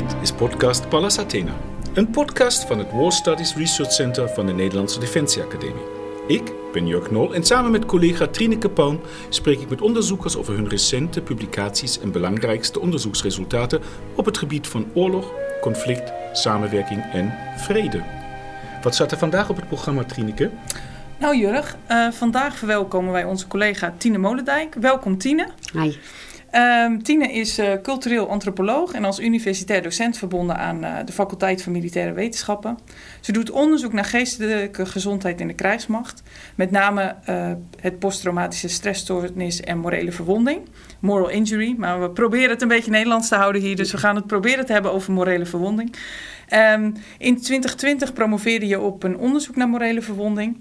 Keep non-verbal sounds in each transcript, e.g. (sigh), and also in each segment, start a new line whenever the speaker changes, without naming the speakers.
Dit is podcast Pallas Athena, een podcast van het War Studies Research Center van de Nederlandse Defensie Academie. Ik ben Jörg Nol en samen met collega Trineke Paun spreek ik met onderzoekers over hun recente publicaties en belangrijkste onderzoeksresultaten op het gebied van oorlog, conflict, samenwerking en vrede. Wat staat er vandaag op het programma, Trineke?
Nou Jurg, uh, vandaag verwelkomen wij onze collega Tine Molendijk. Welkom Tine.
Hi.
Um, Tine is uh, cultureel antropoloog en als universitair docent verbonden aan uh, de faculteit van Militaire Wetenschappen. Ze doet onderzoek naar geestelijke gezondheid in de krijgsmacht, met name uh, het posttraumatische stressstoornis en morele verwonding, moral injury. Maar we proberen het een beetje Nederlands te houden hier, dus we gaan het proberen te hebben over morele verwonding. Um, in 2020 promoveerde je op een onderzoek naar morele verwonding.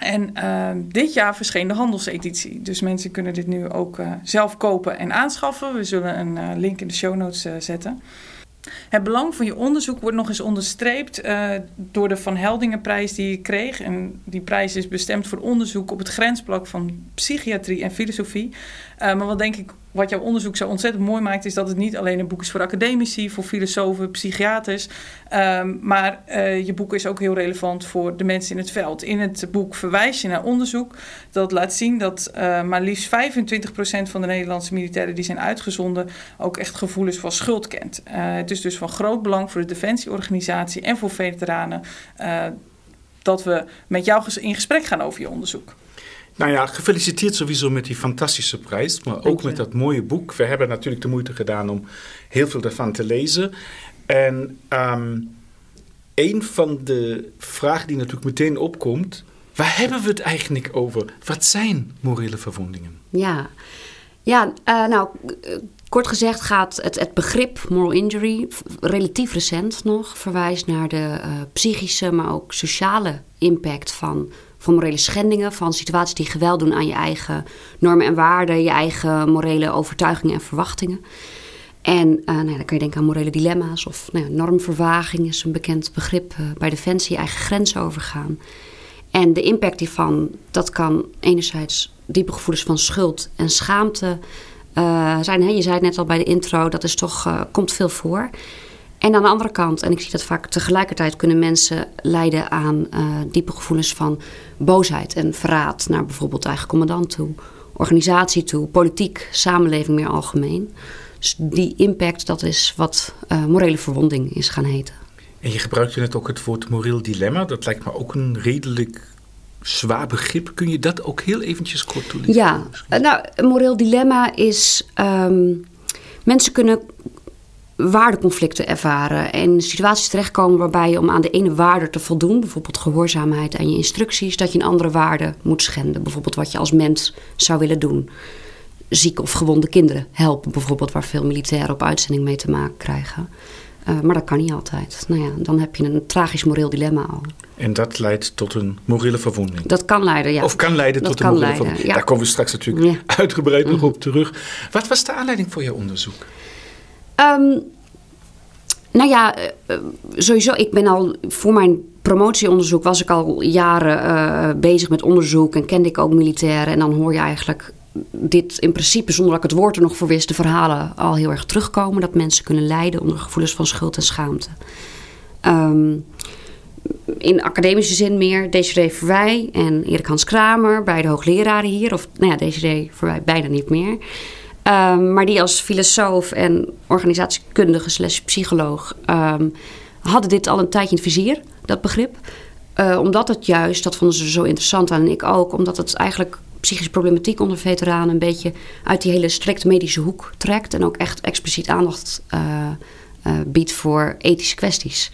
En uh, dit jaar verscheen de handelseditie. Dus mensen kunnen dit nu ook uh, zelf kopen en aanschaffen. We zullen een uh, link in de show notes zetten. Het belang van je onderzoek wordt nog eens onderstreept door de Van Heldingenprijs die je kreeg. En die prijs is bestemd voor onderzoek op het grensplak van psychiatrie en filosofie. Maar wat denk ik wat jouw onderzoek zo ontzettend mooi maakt, is dat het niet alleen een boek is voor academici, voor filosofen, psychiaters. Um, maar uh, je boek is ook heel relevant voor de mensen in het veld. In het boek verwijs je naar onderzoek dat laat zien dat uh, maar liefst 25% van de Nederlandse militairen die zijn uitgezonden ook echt gevoelens van schuld kent. Het is dus van groot belang voor de defensieorganisatie en voor veteranen dat we met jou in gesprek gaan over je onderzoek.
Nou ja, gefeliciteerd sowieso met die fantastische prijs, maar ook met dat mooie boek. We hebben natuurlijk de moeite gedaan om heel veel daarvan te lezen. En um, een van de vragen die natuurlijk meteen opkomt, waar hebben we het eigenlijk over? Wat zijn morele verwondingen?
Ja, ja uh, nou, kort gezegd gaat het, het begrip moral injury relatief recent nog verwijst naar de uh, psychische, maar ook sociale impact van van morele schendingen, van situaties die geweld doen aan je eigen normen en waarden, je eigen morele overtuigingen en verwachtingen. En uh, nou ja, dan kun je denken aan morele dilemma's of nou ja, normvervaging is een bekend begrip uh, bij Defensie, eigen grenzen overgaan. En de impact hiervan, dat kan enerzijds diepe gevoelens van schuld en schaamte uh, zijn. Hè? Je zei het net al bij de intro, dat is toch, komt veel voor. En aan de andere kant, en ik zie dat vaak tegelijkertijd, kunnen mensen lijden aan uh, diepe gevoelens van boosheid en verraad naar bijvoorbeeld eigen commandant toe, organisatie toe, politiek, samenleving meer algemeen. Dus die impact, dat is wat uh, morele verwonding is gaan heten.
En je gebruikte net ook het woord moreel dilemma. Dat lijkt me ook een redelijk zwaar begrip. Kun je dat ook heel eventjes kort toelichten?
Ja, nou, een moreel dilemma is... Um, mensen kunnen waardeconflicten ervaren en situaties terechtkomen waarbij je om aan de ene waarde te voldoen, bijvoorbeeld gehoorzaamheid aan je instructies, dat je een andere waarde moet schenden. Bijvoorbeeld wat je als mens zou willen doen. Zieke of gewonde kinderen helpen, bijvoorbeeld, waar veel militairen op uitzending mee te maken krijgen. Uh, maar dat kan niet altijd. Nou ja, dan heb je een tragisch moreel dilemma al.
En dat leidt tot een morele verwonding.
Dat kan leiden, ja.
Of kan leiden
dat
tot een morele leiden, verwonding. Ja. Daar komen we straks natuurlijk ja. uitgebreid nog op terug. Wat was de aanleiding voor je onderzoek?
Um, nou ja, uh, sowieso. Ik ben al voor mijn promotieonderzoek was ik al jaren uh, bezig met onderzoek en kende ik ook militairen. En dan hoor je eigenlijk dit in principe, zonder dat ik het woord er nog voor wist, de verhalen al heel erg terugkomen. Dat mensen kunnen lijden onder gevoelens van schuld en schaamte. Um, in academische zin meer Desiree Verwij en Erik Hans Kramer, beide hoogleraren hier. Of nou ja, Desiree Verwij bijna niet meer. Um, maar die als filosoof en organisatiekundige slash psycholoog um, hadden dit al een tijdje in het vizier, dat begrip. Uh, omdat het juist, dat vonden ze zo interessant aan en ik ook, omdat het eigenlijk psychische problematiek onder veteranen een beetje uit die hele strikte medische hoek trekt en ook echt expliciet aandacht uh, uh, biedt voor ethische kwesties.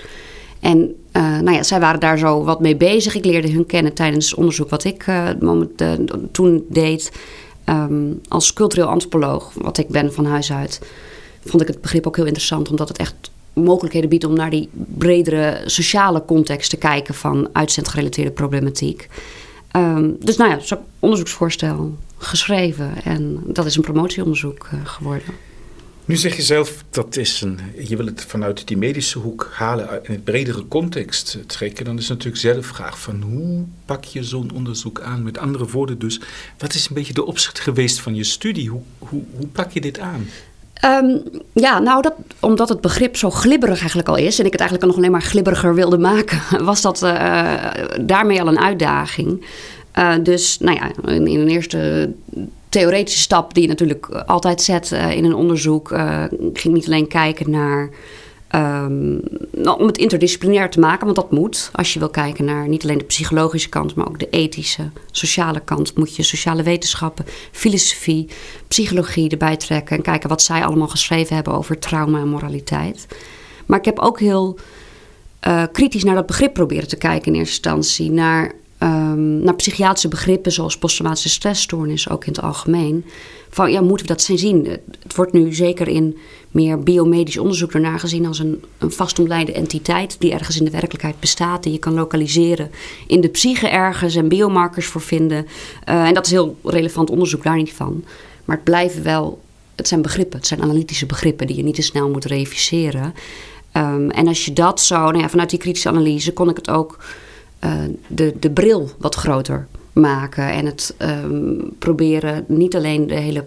En nou ja, zij waren daar zo wat mee bezig. Ik leerde hun kennen tijdens het onderzoek wat ik moment, toen deed. Um, als cultureel antropoloog, wat ik ben van huis uit, vond ik het begrip ook heel interessant, omdat het echt mogelijkheden biedt om naar die bredere sociale context te kijken van uitzendgerelateerde problematiek. Um, dus nou ja, zo'n onderzoeksvoorstel geschreven en dat is een promotieonderzoek uh, geworden.
Nu zeg je zelf dat is een, je wil het vanuit die medische hoek halen in het bredere context trekken. Dan is natuurlijk zelf vraag van hoe pak je zo'n onderzoek aan? Met andere woorden dus, wat is een beetje de opzet geweest van je studie? Hoe, hoe, hoe pak je dit aan?
Ehm, ja, nou, dat, omdat het begrip zo glibberig eigenlijk al is... en ik het eigenlijk nog alleen maar glibberiger wilde maken... (laughs) was dat uh, daarmee al een uitdaging. Uh, dus, nou ja, in, in eerste theoretische stap... die je natuurlijk altijd zet in een onderzoek... ging niet alleen kijken naar Um, om het interdisciplinair te maken, want dat moet. Als je wil kijken naar niet alleen de psychologische kant, maar ook de ethische, sociale kant, moet je sociale wetenschappen, filosofie, psychologie erbij trekken en kijken wat zij allemaal geschreven hebben over trauma en moraliteit. Maar ik heb ook heel kritisch naar dat begrip proberen te kijken in eerste instantie, naar um, naar psychiatrische begrippen zoals posttraumatische stressstoornis, ook in het algemeen. Van ja, moeten we dat zien? Het wordt nu zeker in meer biomedisch onderzoek ernaar gezien als een, een vastomlijnde entiteit die ergens in de werkelijkheid bestaat, die je kan lokaliseren in de psyche ergens en biomarkers voor vinden. Uh, en dat is heel relevant onderzoek, daar niet van. Maar het blijven wel, het zijn begrippen, het zijn analytische begrippen die je niet te snel moet reviseren. Um, en als je dat zo, nou ja, vanuit die kritische analyse kon ik het ook de, de bril wat groter maken. En het um, proberen niet alleen de hele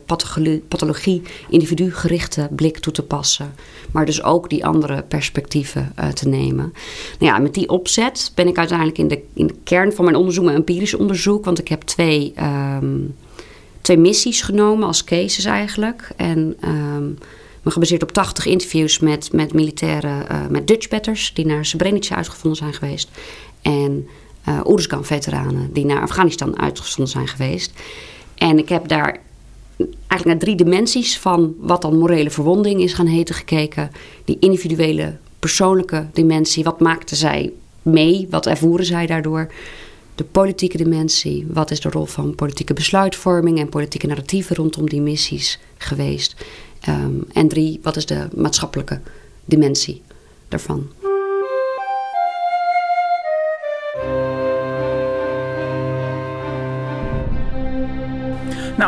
pathologie, individu-gerichte blik toe te passen. Maar dus ook die andere perspectieven uh, te nemen. Nou ja, met die opzet ben ik uiteindelijk in de, in de kern van mijn onderzoek, mijn empirisch onderzoek. Want ik heb twee, um, twee missies genomen als cases eigenlijk. En... Um, gebaseerd op 80 interviews met, met militairen, uh, met Dutchbatters, die naar Srebrenica uitgevonden zijn geweest. En uh, Oeruzgan-veteranen die naar Afghanistan uitgezonden zijn geweest. En ik heb daar eigenlijk naar drie dimensies van wat dan morele verwonding is gaan heten gekeken. Die individuele, persoonlijke dimensie. Wat maakten zij mee? Wat ervoeren zij daardoor? De politieke dimensie. Wat is de rol van politieke besluitvorming en politieke narratieven rondom die missies geweest? Um, en drie, wat is de maatschappelijke dimensie daarvan?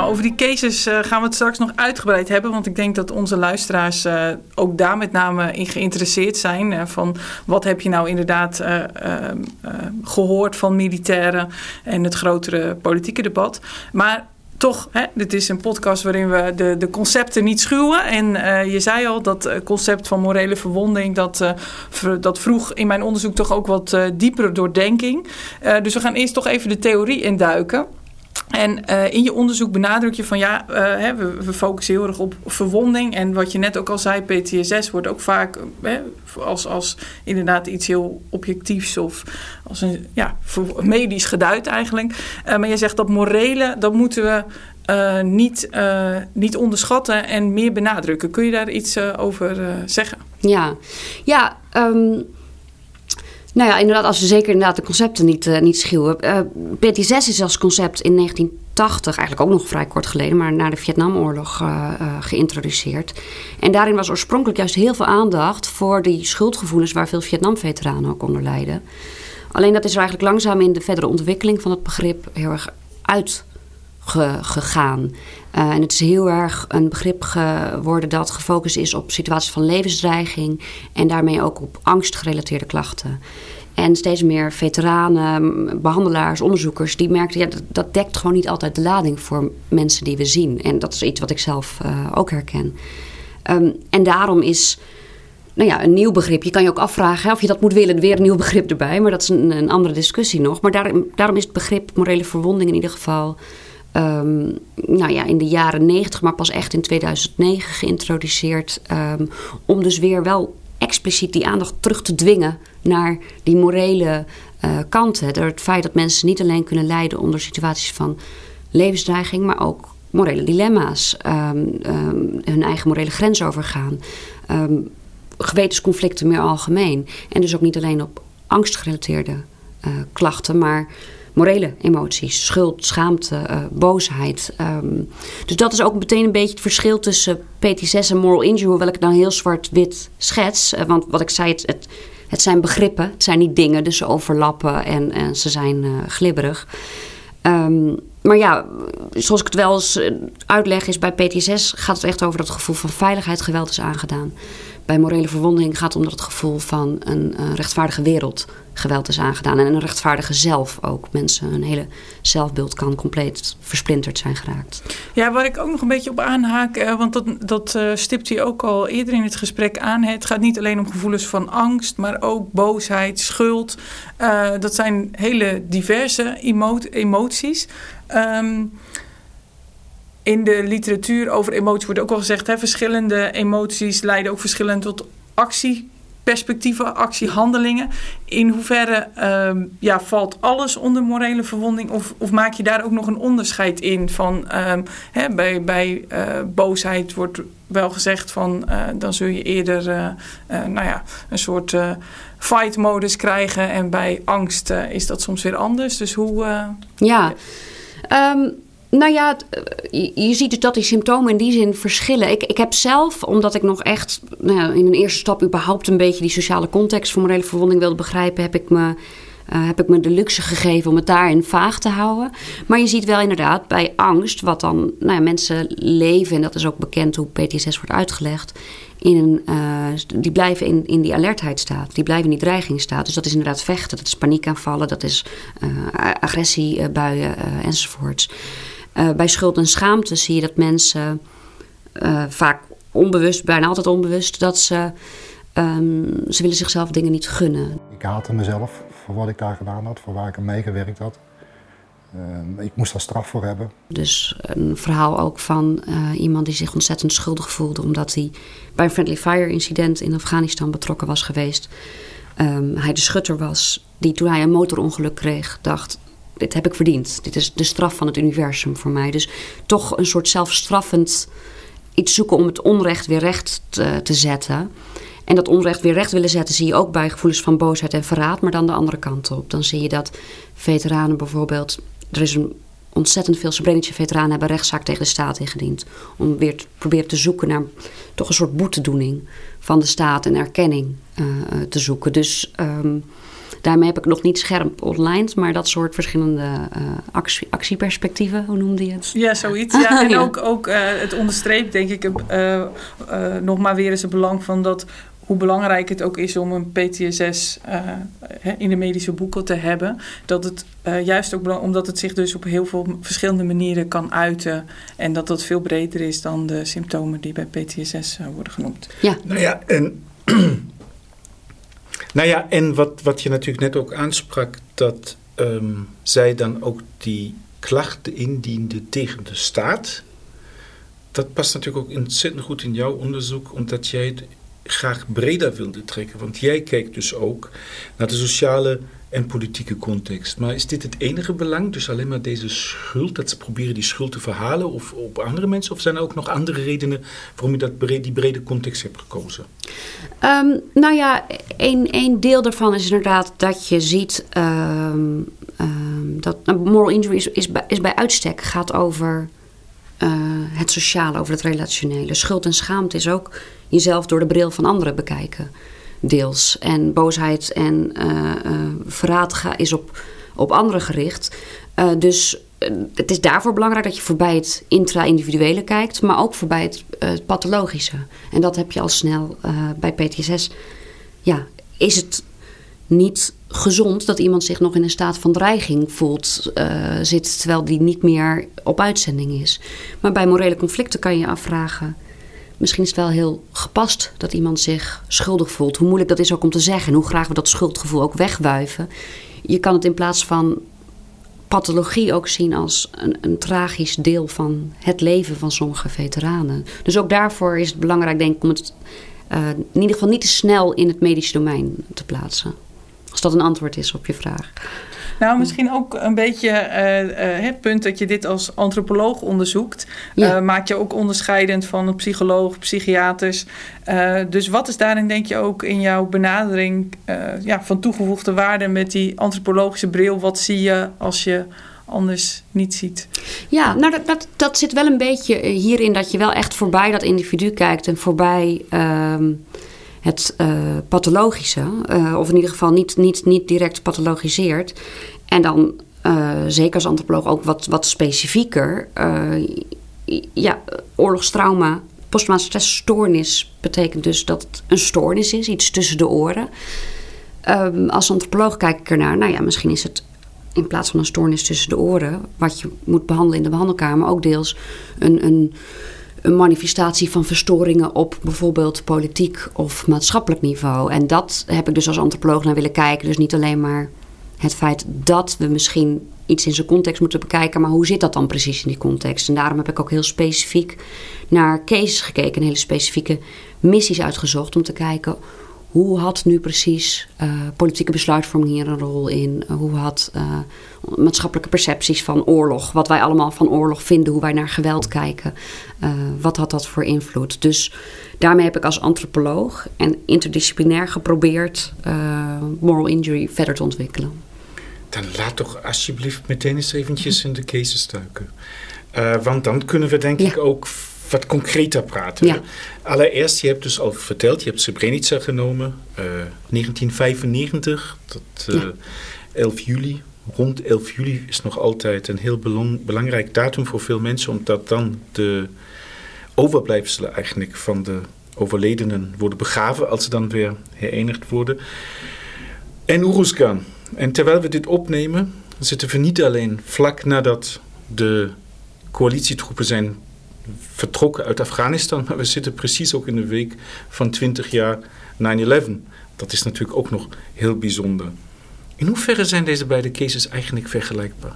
Nou, over die cases uh, gaan we het straks nog uitgebreid hebben. Want ik denk dat onze luisteraars uh, ook daar met name in geïnteresseerd zijn. Uh, van wat heb je nou inderdaad gehoord van militairen en het grotere politieke debat. Maar toch, hè, dit is een podcast waarin we de, de concepten niet schuwen. En je zei al, dat concept van morele verwonding, dat, dat vroeg in mijn onderzoek toch ook wat uh, diepere doordenking. dus we gaan eerst toch even de theorie induiken. En uh, in je onderzoek benadruk je van ja, uh, hè, we, we, focussen heel erg op verwonding. En wat je net ook al zei, PTSS wordt ook vaak hè, als, als inderdaad iets heel objectiefs of als een ja, medisch geduid eigenlijk. Maar je zegt dat morele, dat moeten we niet, niet onderschatten en meer benadrukken. Kun je daar iets over zeggen?
Ja, ja. Um nou ja, inderdaad, als we zeker inderdaad de concepten niet, uh, niet schuwen. Uh, PT6 is als concept in 1980, eigenlijk ook nog vrij kort geleden, maar na de Vietnamoorlog uh, geïntroduceerd. En daarin was oorspronkelijk juist heel veel aandacht voor die schuldgevoelens waar veel Vietnam-veteranen ook onder lijden. Alleen dat is er eigenlijk langzaam in de verdere ontwikkeling van het begrip heel erg uit gegaan. Uh, en het is heel erg een begrip geworden dat gefocust is op situaties van levensdreiging en daarmee ook op angstgerelateerde klachten. En steeds meer veteranen, behandelaars, onderzoekers, die merkten ja, dat, dat dekt gewoon niet altijd de lading voor mensen die we zien. En dat is iets wat ik zelf uh, ook herken. Um, en daarom is nou ja, een nieuw begrip. Je kan je ook afvragen of je dat moet willen, weer een nieuw begrip erbij. Maar dat is een, een andere discussie nog. Maar daarom is het begrip morele verwonding in ieder geval um, nou ja, in de jaren 90, maar pas echt in 2009 geïntroduceerd. Um, om dus weer wel expliciet die aandacht terug te dwingen naar die morele uh, kanten. Door het feit dat mensen niet alleen kunnen lijden onder situaties van levensdreiging, maar ook morele dilemma's, um, hun eigen morele grens overgaan, gewetensconflicten meer algemeen. En dus ook niet alleen op angstgerelateerde uh, klachten, maar morele emoties. Schuld, schaamte, uh, boosheid. Um, dus dat is ook meteen een beetje het verschil tussen PT6 en moral injury. Hoewel ik het nou heel zwart-wit schets. Uh, want wat ik zei, het, het, zijn begrippen. Het zijn niet dingen, dus ze overlappen en, en ze zijn uh, glibberig. Um, maar ja, zoals ik het wel eens uitleg, is bij PT6 gaat het echt over dat gevoel van veiligheid geweld is aangedaan. Bij morele verwonding gaat het om dat gevoel van een rechtvaardige wereld geweld is aangedaan. En een rechtvaardige zelf ook. Mensen, hun hele zelfbeeld kan compleet versplinterd zijn geraakt.
Ja, waar ik ook nog een beetje op aanhaak, eh, want dat, dat uh, stipt hij ook al eerder in het gesprek aan. Het gaat niet alleen om gevoelens van angst, maar ook boosheid, schuld. Uh, dat zijn hele diverse emo emoties. Um, in de literatuur over emoties wordt ook al gezegd, hè, verschillende emoties leiden ook verschillend tot actieperspectieven, actiehandelingen. In hoeverre uh, ja, valt alles onder morele verwonding of, of maak je daar ook nog een onderscheid in? Van, um, hè, bij bij uh, boosheid wordt wel gezegd van uh, dan zul je eerder uh, nou ja, een soort fight-modus krijgen en bij angst is dat soms weer anders. Dus hoe.
ja. Um nou ja, je, je ziet dus dat die symptomen in die zin verschillen. Ik, ik heb zelf, omdat ik nog echt nou in een eerste stap überhaupt een beetje die sociale context van morele verwonding wilde begrijpen, heb ik me. Uh, heb ik me de luxe gegeven om het daarin vaag te houden. Maar je ziet wel inderdaad bij angst, wat dan nou ja, mensen leven, en dat is ook bekend hoe PTSS wordt uitgelegd, in een, uh, die blijven in, in die alertheidstaat, die blijven in die dreigingstaat. Dus dat is inderdaad vechten, dat is paniekaanvallen, dat is uh, agressiebuien enzovoorts. Uh, bij schuld en schaamte zie je dat mensen uh, vaak onbewust, bijna altijd onbewust, dat ze, um, ze willen zichzelf dingen niet gunnen.
Ik haatte mezelf voor wat ik daar gedaan had, voor waar ik aan meegewerkt had. Uh, ik moest daar straf voor hebben.
Dus een verhaal ook van iemand die zich ontzettend schuldig voelde omdat hij bij een friendly fire incident in Afghanistan betrokken was geweest. Um, hij de schutter was die toen hij een motorongeluk kreeg dacht dit heb ik verdiend. Dit is de straf van het universum voor mij. Dus toch een soort zelfstraffend iets zoeken om het onrecht weer recht te, te zetten. En dat onrecht weer recht willen zetten zie je ook bij gevoelens van boosheid en verraad, maar dan de andere kant op. Dan zie je dat veteranen bijvoorbeeld. Er is een ontzettend veel Srebrenica-veteranen hebben rechtszaak tegen de staat ingediend. Om weer te proberen te zoeken naar toch een soort boetedoening van de staat en erkenning uh, te zoeken. Dus um, Daarmee heb ik nog niet scherp online, maar dat soort verschillende uh, actie, actieperspectieven, hoe noemde je het?
Ja, zoiets. (laughs) Ja. En ook, ook uh, het onderstreept, denk ik, uh, nog maar weer eens het belang van dat hoe belangrijk het ook is om een PTSS in de medische boeken te hebben. Dat het juist ook omdat het zich dus op heel veel verschillende manieren kan uiten. En dat dat veel breder is dan de symptomen die bij PTSS worden genoemd.
Ja.
Nou ja, en nou ja, en wat, wat je natuurlijk net ook aansprak, dat um, zij dan ook die klachten indiende tegen de staat. Dat past natuurlijk ook ontzettend goed in jouw onderzoek, omdat jij het graag breder wilde trekken. Want jij kijkt dus ook naar de sociale en politieke context. Maar is dit het enige belang? Dus alleen maar deze schuld, dat ze proberen die schuld te verhalen of op andere mensen? Of zijn er ook nog andere redenen waarom je dat brede, die brede context hebt gekozen?
Um, nou ja, een, deel daarvan is inderdaad dat je ziet um, um, dat nou, moral injury is, is, bij, is bij uitstek gaat over uh, het sociale, over het relationele. Schuld en schaamte is ook jezelf door de bril van anderen bekijken deels. En boosheid en uh, uh, verraad is op, op anderen gericht. Uh, dus het is daarvoor belangrijk dat je voorbij het intra-individuele kijkt, maar ook voorbij het, pathologische. En dat heb je al snel bij PTSS. Ja, is het niet gezond dat iemand zich nog in een staat van dreiging voelt, zit, terwijl die niet meer op uitzending is. Maar bij morele conflicten kan je je afvragen misschien is het wel heel gepast dat iemand zich schuldig voelt. Hoe moeilijk dat is ook om te zeggen en hoe graag we dat schuldgevoel ook wegwuiven. Je kan het in plaats van pathologie ook zien als een, een tragisch deel van het leven van sommige veteranen. Dus ook daarvoor is het belangrijk, denk ik, om het uh, in ieder geval niet te snel in het medische domein te plaatsen. Als dat een antwoord is op je vraag.
Nou, misschien ook een beetje uh, uh, het punt dat je dit als antropoloog onderzoekt. Ja. Uh, maakt je ook onderscheidend van een psycholoog, psychiaters. dus wat is daarin, denk je, ook in jouw benadering ja, van toegevoegde waarde met die antropologische bril? Wat zie je als je anders niet ziet.
Ja, nou dat, dat, dat zit wel een beetje hierin dat je wel echt voorbij dat individu kijkt en voorbij uh, het uh, pathologische, uh, of in ieder geval niet, niet, niet direct pathologiseert. En dan uh, zeker als antropoloog ook wat, wat specifieker. ja, oorlogstrauma, posttraumatische stressstoornis betekent dus dat het een stoornis is, iets tussen de oren. Ehm, als antropoloog kijk ik ernaar. Nou ja, misschien is het in plaats van een stoornis tussen de oren, wat je moet behandelen in de behandelkamer, ook deels een, een, een manifestatie van verstoringen op bijvoorbeeld politiek of maatschappelijk niveau. En dat heb ik dus als antropoloog naar willen kijken. Dus niet alleen maar het feit dat we misschien iets in zijn context moeten bekijken, maar hoe zit dat dan precies in die context? En daarom heb ik ook heel specifiek naar cases gekeken, hele specifieke missies uitgezocht om te kijken hoe had nu precies uh, politieke besluitvorming hier een rol in? Uh, hoe had uh, maatschappelijke percepties van oorlog, wat wij allemaal van oorlog vinden, hoe wij naar geweld kijken, wat had dat voor invloed? Dus daarmee heb ik als antropoloog en interdisciplinair geprobeerd moral injury verder te ontwikkelen.
Dan laat toch alsjeblieft meteen eens eventjes in de cases duiken. want dan kunnen we denk ja. ik ook wat concreter praten. Ja. Allereerst, je hebt dus al verteld, je hebt Srebrenica genomen. Uh, 1995, tot uh, ja. 11 juli. Rond 11 juli is nog altijd een heel belang, belangrijk datum voor veel mensen, omdat dan de overblijfselen eigenlijk van de overledenen worden begraven als ze dan weer herenigd worden. En Uruzgan. En terwijl we dit opnemen, zitten we niet alleen vlak nadat de coalitietroepen zijn vertrokken uit Afghanistan, maar we zitten precies ook in de week van 20 jaar 9-11. Dat is natuurlijk ook nog heel bijzonder. In hoeverre zijn deze beide cases eigenlijk vergelijkbaar?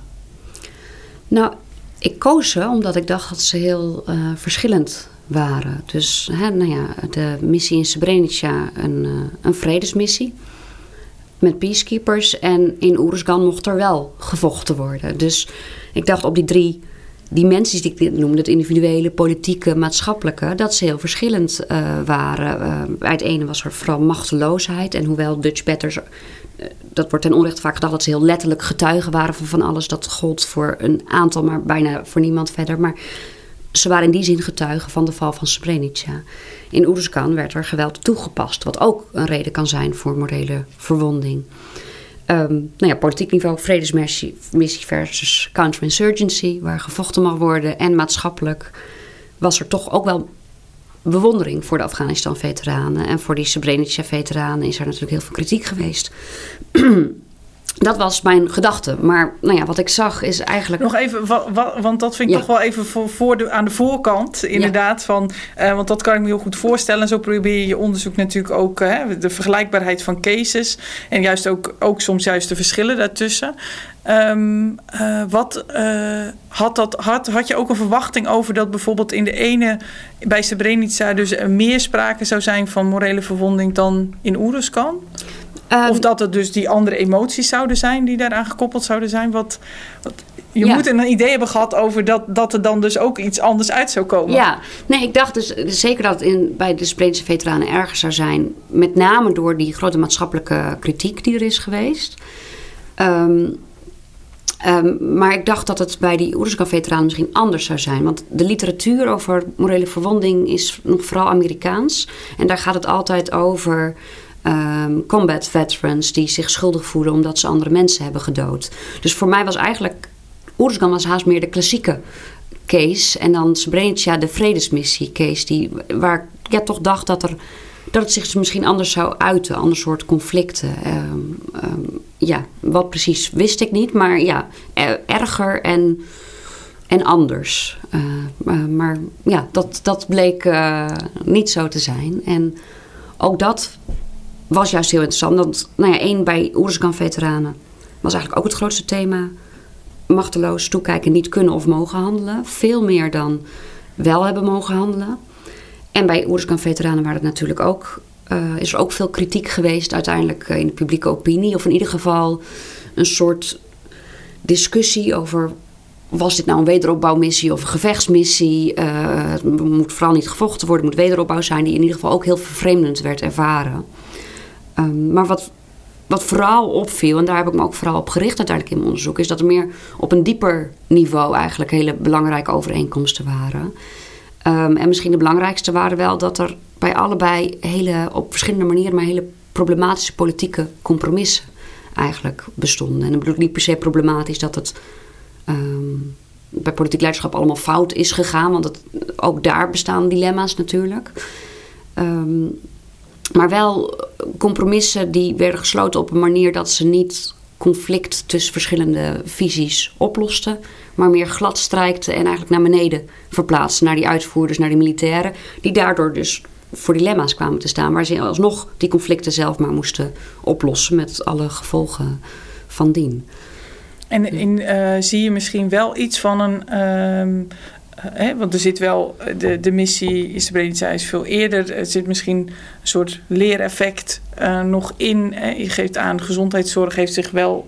Nou, ik koos ze omdat ik dacht dat ze heel uh, verschillend waren. Dus hè, nou ja, de missie in Srebrenica, een, uh, een vredesmissie met peacekeepers. En in Oeruzgan mocht er wel gevochten worden. Dus ik dacht op die drie dimensies die ik noemde, het individuele, politieke, maatschappelijke, dat ze heel verschillend uh, waren. Uh, het ene was er vooral machteloosheid. En hoewel Dutch Batters, uh, dat wordt ten onrechte vaak gedacht dat ze heel letterlijk getuigen waren van van alles. Dat gold voor een aantal, maar bijna voor niemand verder. Maar ze waren in die zin getuigen van de val van Srebrenica. In Oeruzkan werd er geweld toegepast, wat ook een reden kan zijn voor morele verwonding. Um, nou ja, politiek niveau, vredesmissie versus counterinsurgency, waar gevochten mag worden. En maatschappelijk was er toch ook wel bewondering voor de Afghanistan-veteranen. En voor die Srebrenica-veteranen is er natuurlijk heel veel kritiek geweest. (clears throat) Dat was mijn gedachte. Maar nou ja, wat ik zag is eigenlijk.
Nog even, want dat vind ik toch wel even voor, voor de, aan de voorkant. Inderdaad. Van, uh, want dat kan ik me heel goed voorstellen. Zo probeer je je onderzoek natuurlijk ook uh, de vergelijkbaarheid van cases. En juist ook, ook soms juist de verschillen daartussen. Um, uh, wat had, dat, had, had je ook een verwachting over dat bijvoorbeeld in de ene bij Srebrenica dus meer sprake zou zijn van morele verwonding dan in Oeruzkan? Um, of dat het dus die andere emoties zouden zijn die daaraan gekoppeld zouden zijn. Wat, wat je ja. moet een idee hebben gehad over dat, dat er dan dus ook iets anders uit zou komen.
Ja, nee, ik dacht dus zeker dat het in, bij de Spreekse veteranen erger zou zijn. Met name door die grote maatschappelijke kritiek die er is geweest. Um, um, maar ik dacht dat het bij die Oeruzkan-veteranen misschien anders zou zijn. Want de literatuur over morele verwonding is nog vooral Amerikaans. En daar gaat het altijd over um, combat veterans die zich schuldig voelen omdat ze andere mensen hebben gedood. Dus voor mij was eigenlijk Oeruzgan was haast meer de klassieke case. En dan Srebrenica de vredesmissie case. Die, waar ik ja, toch dacht dat, er, dat het zich misschien anders zou uiten. Ander soort conflicten. Um, um, ja, wat precies wist ik niet. Maar ja, erger en, en anders. Uh, uh, maar ja, dat, dat bleek uh, niet zo te zijn. En ook dat was juist heel interessant. Want nou ja, één bij Oeruzgan-veteranen was eigenlijk ook het grootste thema. Machteloos toekijken, niet kunnen of mogen handelen. Veel meer dan wel hebben mogen handelen. En bij Oeruzgan-veteranen waren het natuurlijk ook, uh, is er ook veel kritiek geweest uiteindelijk uh, in de publieke opinie. Of in ieder geval een soort discussie over... was dit nou een wederopbouwmissie of een gevechtsmissie? Uh, het moet vooral niet gevochten worden, het moet wederopbouw zijn... die in ieder geval ook heel vervreemdend werd ervaren. Um, maar wat, wat vooral opviel, en daar heb ik me ook vooral op gericht uiteindelijk in mijn onderzoek, is dat er meer op een dieper niveau eigenlijk hele belangrijke overeenkomsten waren. Um, en misschien de belangrijkste waren wel dat er bij allebei hele, op verschillende manieren, maar hele problematische politieke compromissen eigenlijk bestonden. En dan bedoel niet per se problematisch dat het um, bij politiek leiderschap allemaal fout is gegaan, want ook daar bestaan dilemma's natuurlijk. Um, maar wel compromissen die werden gesloten op een manier dat ze niet conflict tussen verschillende visies oplosten, maar meer glad strijkte en eigenlijk naar beneden verplaatste, naar die uitvoerders, naar die militairen, die daardoor dus voor dilemma's kwamen te staan, waar ze alsnog die conflicten zelf maar moesten oplossen met alle gevolgen van dien.
En in, uh, zie je misschien wel iets van een. Ehm, Hè, want er zit wel, de, de missie is Srebrenica is veel eerder. Er zit misschien een soort leereffect uh, nog in. Hè. Je geeft aan, gezondheidszorg heeft zich wel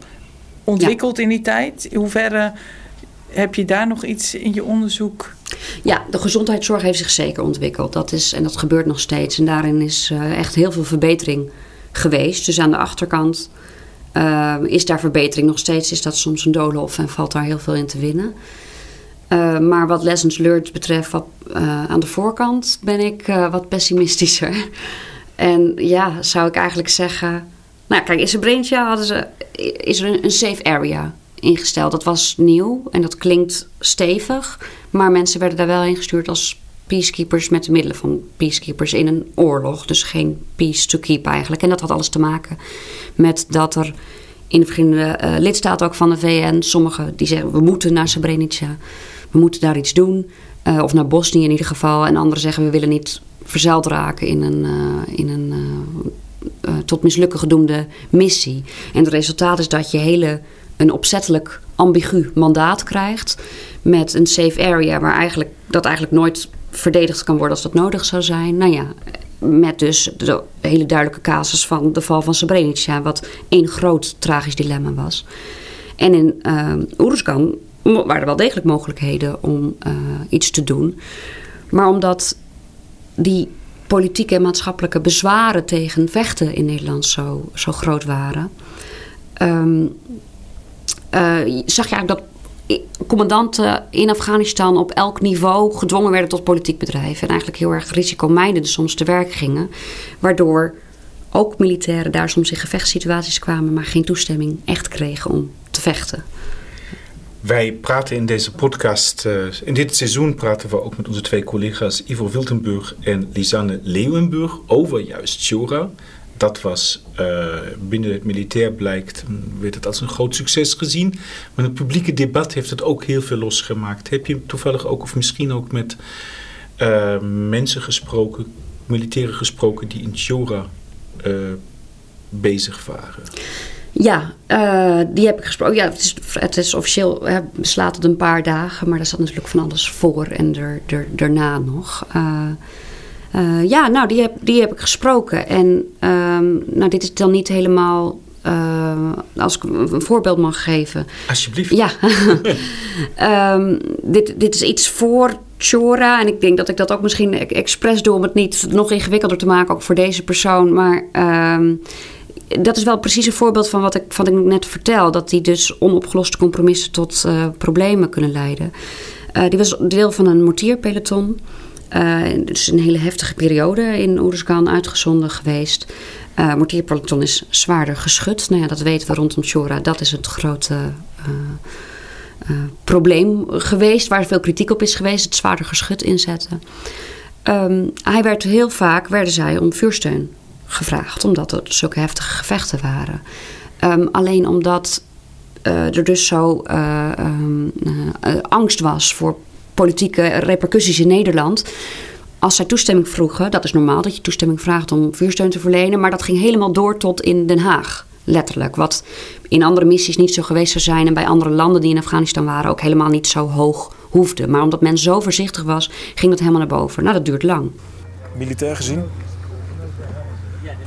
ontwikkeld in die tijd. In hoeverre heb je daar nog iets in je onderzoek?
Ja, de gezondheidszorg heeft zich zeker ontwikkeld. Dat is, en dat gebeurt nog steeds. En daarin is uh, echt heel veel verbetering geweest. Dus aan de achterkant uh, is daar verbetering. Nog steeds is dat soms een doolhof en valt daar heel veel in te winnen. Uh, maar wat lessons learned betreft, uh, aan de voorkant ben ik uh, wat pessimistischer. (laughs) en ja, zou ik eigenlijk zeggen. Nou, kijk, in Srebrenica hadden ze, is er een, een, safe area ingesteld. Dat was nieuw en dat klinkt stevig. Maar mensen werden daar wel ingestuurd als peacekeepers met de middelen van peacekeepers in een oorlog. Dus geen peace to keep eigenlijk. En dat had alles te maken met dat er in de verschillende lidstaten ook van de VN, sommigen die zeggen we moeten naar Srebrenica we moeten daar iets doen. Uh, of naar Bosnië in ieder geval. En anderen zeggen we willen niet verzeild raken in een, uh, in een uh, tot mislukken gedoemde missie. En het resultaat is dat je hele, een opzettelijk ambigu mandaat krijgt. Met een safe area waar eigenlijk, dat eigenlijk nooit verdedigd kan worden als dat nodig zou zijn. Nou ja, met dus de hele duidelijke casus van de val van Srebrenica, wat één groot tragisch dilemma was. En in uh, Oeruzgan waren er wel degelijk mogelijkheden om uh, iets te doen. Maar omdat die politieke en maatschappelijke bezwaren tegen vechten in Nederland zo, zo groot waren, um, uh, zag je eigenlijk dat commandanten in Afghanistan op elk niveau gedwongen werden tot politiek bedrijven. En eigenlijk heel erg risicomijdend soms te werk gingen. Waardoor ook militairen daar soms in gevechtssituaties kwamen, maar geen toestemming echt kregen om te vechten.
Wij praten in deze podcast, uh, in dit seizoen praten we ook met onze twee collega's Ivo Wiltenburg en Lisanne Leeuwenburg over juist Shura. Dat was uh, binnen het militair blijkt, werd het als een groot succes gezien. Maar het publieke debat heeft het ook heel veel losgemaakt. Heb je toevallig ook, of misschien ook met uh, mensen gesproken, militairen gesproken die in Shura bezig waren?
Ja, uh, die heb ik gesproken. Ja, het is, het is officieel, hè, beslaat het een paar dagen, maar daar zat natuurlijk van alles voor en er, er, daarna nog. Uh, uh, ja, nou, die heb, die heb ik gesproken. En um, nou, dit is dan niet helemaal. als ik een voorbeeld mag geven.
Alsjeblieft.
Ja. um, (laughs) dit, dit is iets voor Chora. En ik denk dat ik dat ook misschien expres doe om het niet nog ingewikkelder te maken, ook voor deze persoon. Maar. Um, dat is wel precies een voorbeeld van wat ik, van ik net vertel. Dat die dus onopgeloste compromissen tot uh, problemen kunnen leiden. Uh, die was deel van een mortierpeloton. Uh, dus een hele heftige periode in Oeruzgan uitgezonden geweest. Uh, mortierpeloton is zwaarder geschud. Nou ja, dat weten we rondom Shora. Dat is het grote probleem geweest. Waar veel kritiek op is geweest. Het zwaarder geschud inzetten. Um, hij werd heel vaak, werden zij om vuursteun gevraagd, omdat er zulke heftige gevechten waren. Um, alleen omdat uh, er dus zo uh, um, uh, angst was voor politieke repercussies in Nederland. Als zij toestemming vroegen, dat is normaal dat je toestemming vraagt om vuursteun te verlenen, maar dat ging helemaal door tot in Den Haag. Letterlijk. Wat in andere missies niet zo geweest zou zijn en bij andere landen die in Afghanistan waren ook helemaal niet zo hoog hoefde. Maar omdat men zo voorzichtig was, ging dat helemaal naar boven. Nou, dat duurt lang.
Militair gezien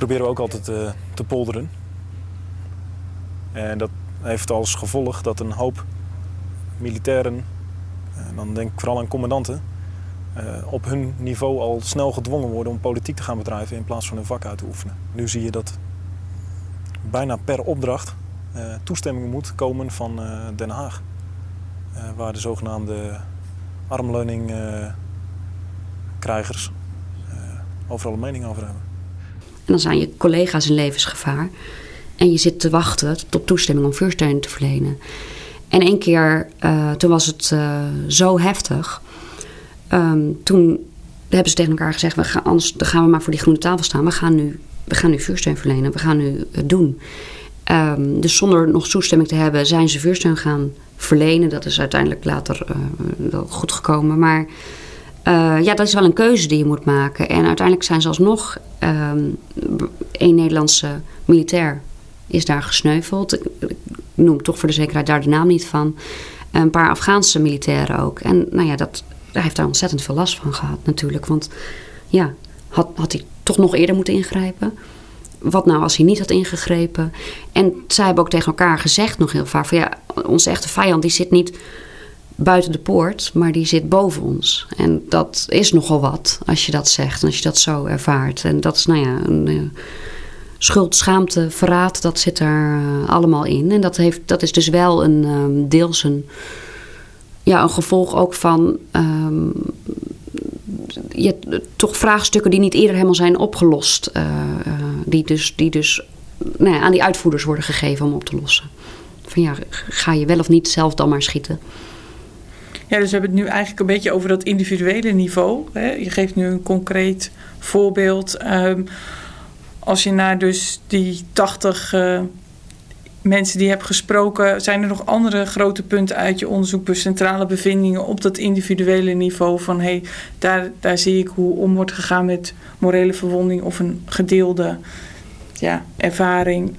proberen we ook altijd eh, te polderen. En dat heeft als gevolg dat een hoop militairen, en dan denk ik vooral aan commandanten, uh, op hun niveau al snel gedwongen worden om politiek te gaan bedrijven in plaats van hun vak uit te oefenen. Nu zie je dat bijna per opdracht uh, toestemming moet komen van Den Haag. waar de zogenaamde armleuning-krijgers overal een mening over hebben.
Dan zijn je collega's in levensgevaar. En je zit te wachten tot toestemming om vuursteun te verlenen. En één keer, uh, toen was het uh, zo heftig. Um, toen hebben ze tegen elkaar gezegd: we gaan, anders dan gaan we maar voor die groene tafel staan. We gaan nu we gaan nu vuursteun verlenen, we gaan nu het doen. Ehm, dus zonder nog toestemming te hebben, zijn ze vuursteun gaan verlenen. Dat is uiteindelijk later wel goed gekomen. Maar uh, ja, dat is wel een keuze die je moet maken. En uiteindelijk zijn ze alsnog um, één Nederlandse militair is daar gesneuveld. Ik, ik noem toch voor de zekerheid daar de naam niet van. Een paar Afghaanse militairen ook. En nou ja, dat, hij heeft daar ontzettend veel last van gehad natuurlijk. Want ja, had, had hij toch nog eerder moeten ingrijpen? Wat nou als hij niet had ingegrepen? En zij hebben ook tegen elkaar gezegd nog heel vaak... van ja, onze echte vijand die zit niet buiten de poort, maar die zit boven ons. En dat is nogal wat als je dat zegt en als je dat zo ervaart. En dat is nou ja, een uh, schuld, schaamte, verraad, dat zit er uh, allemaal in. En dat, heeft, dat is dus wel een um, deels een, ja, een gevolg ook van um, toch vraagstukken die niet eerder helemaal zijn opgelost. Uh, die dus, die dus nou ja, aan die uitvoerders worden gegeven om op te lossen. Van ja, ga je wel of niet zelf dan maar schieten.
Ja, dus we hebben het nu eigenlijk een beetje over dat individuele niveau. Hè? Je geeft nu een concreet voorbeeld. Um, als je naar dus die 80 uh, mensen die je hebt gesproken, zijn er nog andere grote punten uit je onderzoek, centrale bevindingen op dat individuele niveau van hey, daar, daar zie ik hoe om wordt gegaan met morele verwonding of een gedeelde ja, ervaring.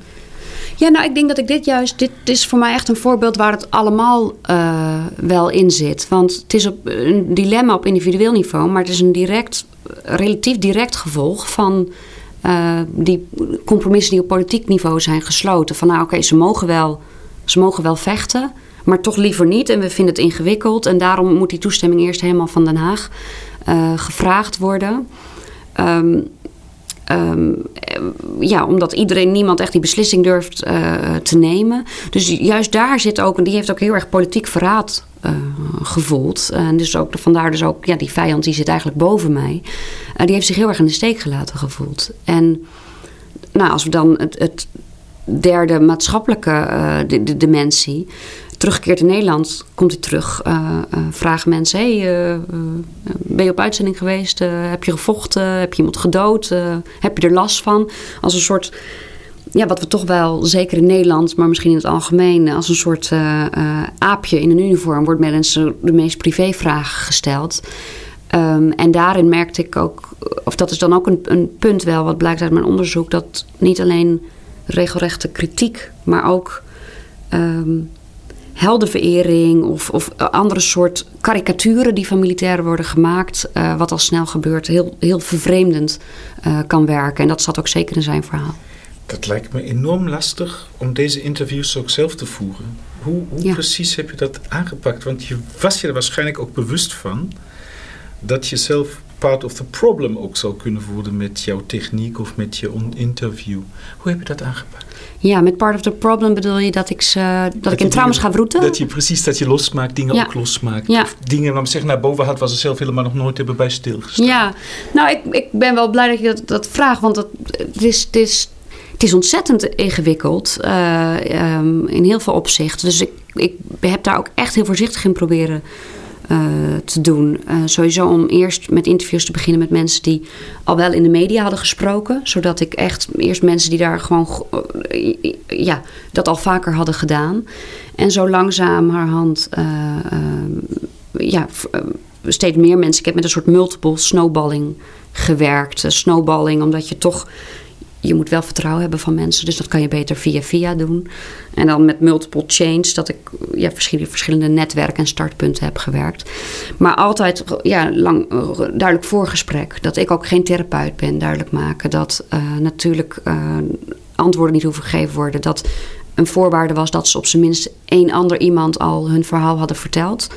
Ja, nou, ik denk dat ik dit juist. Dit is voor mij echt een voorbeeld waar het allemaal uh, wel in zit. Want het is op, een dilemma op individueel niveau, maar het is een direct, relatief direct gevolg van. Uh, die compromissen die op politiek niveau zijn gesloten. Van nou, oké, ze, mogen wel, ze mogen wel vechten, maar toch liever niet. En we vinden het ingewikkeld. En daarom moet die toestemming eerst helemaal van Den Haag uh, gevraagd worden. Um, Um, ja, omdat iedereen, niemand echt die beslissing durft uh, te nemen. Dus juist daar zit ook, en die heeft ook heel erg politiek verraad uh, gevoeld. En dus ook, vandaar dus ook, ja, die vijand die zit eigenlijk boven mij. Uh, die heeft zich heel erg in de steek gelaten gevoeld. En nou, als we dan het, het derde maatschappelijke de, de dimensie terugkeert in Nederland, komt hij terug. Uh, uh, vragen mensen: hey, uh, ben je op uitzending geweest? heb je gevochten? Heb je iemand gedood? heb je er last van? Als een soort. Ja, wat we toch wel, zeker in Nederland, maar misschien in het algemeen, als een soort aapje in een uniform wordt mensen de meest privévragen gesteld. Um, en daarin merkte ik ook, of dat is dan ook een, een punt wel, wat blijkt uit mijn onderzoek, dat niet alleen regelrechte kritiek, maar ook um, heldenverering of, of andere soort karikaturen die van militairen worden gemaakt, uh, wat al snel gebeurt, heel, heel vervreemdend uh, kan werken. En dat zat ook zeker in zijn verhaal.
Dat lijkt me enorm lastig om deze interviews ook zelf te voeren. Hoe, hoe ja. precies heb je dat aangepakt? Want je was je er waarschijnlijk ook bewust van dat je zelf part of the problem ook zou kunnen worden met jouw techniek of met je interview. Hoe heb je dat aangepakt?
Ja, met part of the problem bedoel je dat ik, ze, dat, dat ik in trauma's ga vroeten?
Dat je precies dat je losmaakt, dingen ja. ook losmaakt. Ja. Of dingen waar zeg naar boven had, waar ze zelf helemaal nog nooit hebben bij stilgestaan.
Ja, nou ik, ik ben wel blij dat je dat, dat vraagt, want dat, het, is, het, is, het is ontzettend ingewikkeld uh, um, in heel veel opzichten. Dus ik, ik heb daar ook echt heel voorzichtig in proberen te doen. Uh, sowieso om eerst met interviews te beginnen met mensen die al wel in de media hadden gesproken. Zodat ik echt eerst mensen die daar gewoon uh, ja, dat al vaker hadden gedaan. En zo langzamerhand ja, steeds meer mensen. Ik heb met een soort multiple snowballing gewerkt. snowballing, omdat je toch je moet wel vertrouwen hebben van mensen. Dus dat kan je beter via via doen. En dan met multiple chains, dat ik ja, verschillende, verschillende netwerken en startpunten heb gewerkt. Maar altijd ja, lang, duidelijk voorgesprek. Dat ik ook geen therapeut ben, duidelijk maken. Dat uh, natuurlijk uh, antwoorden niet hoeven gegeven worden. Dat een voorwaarde was dat ze op zijn minst één ander iemand al hun verhaal hadden verteld.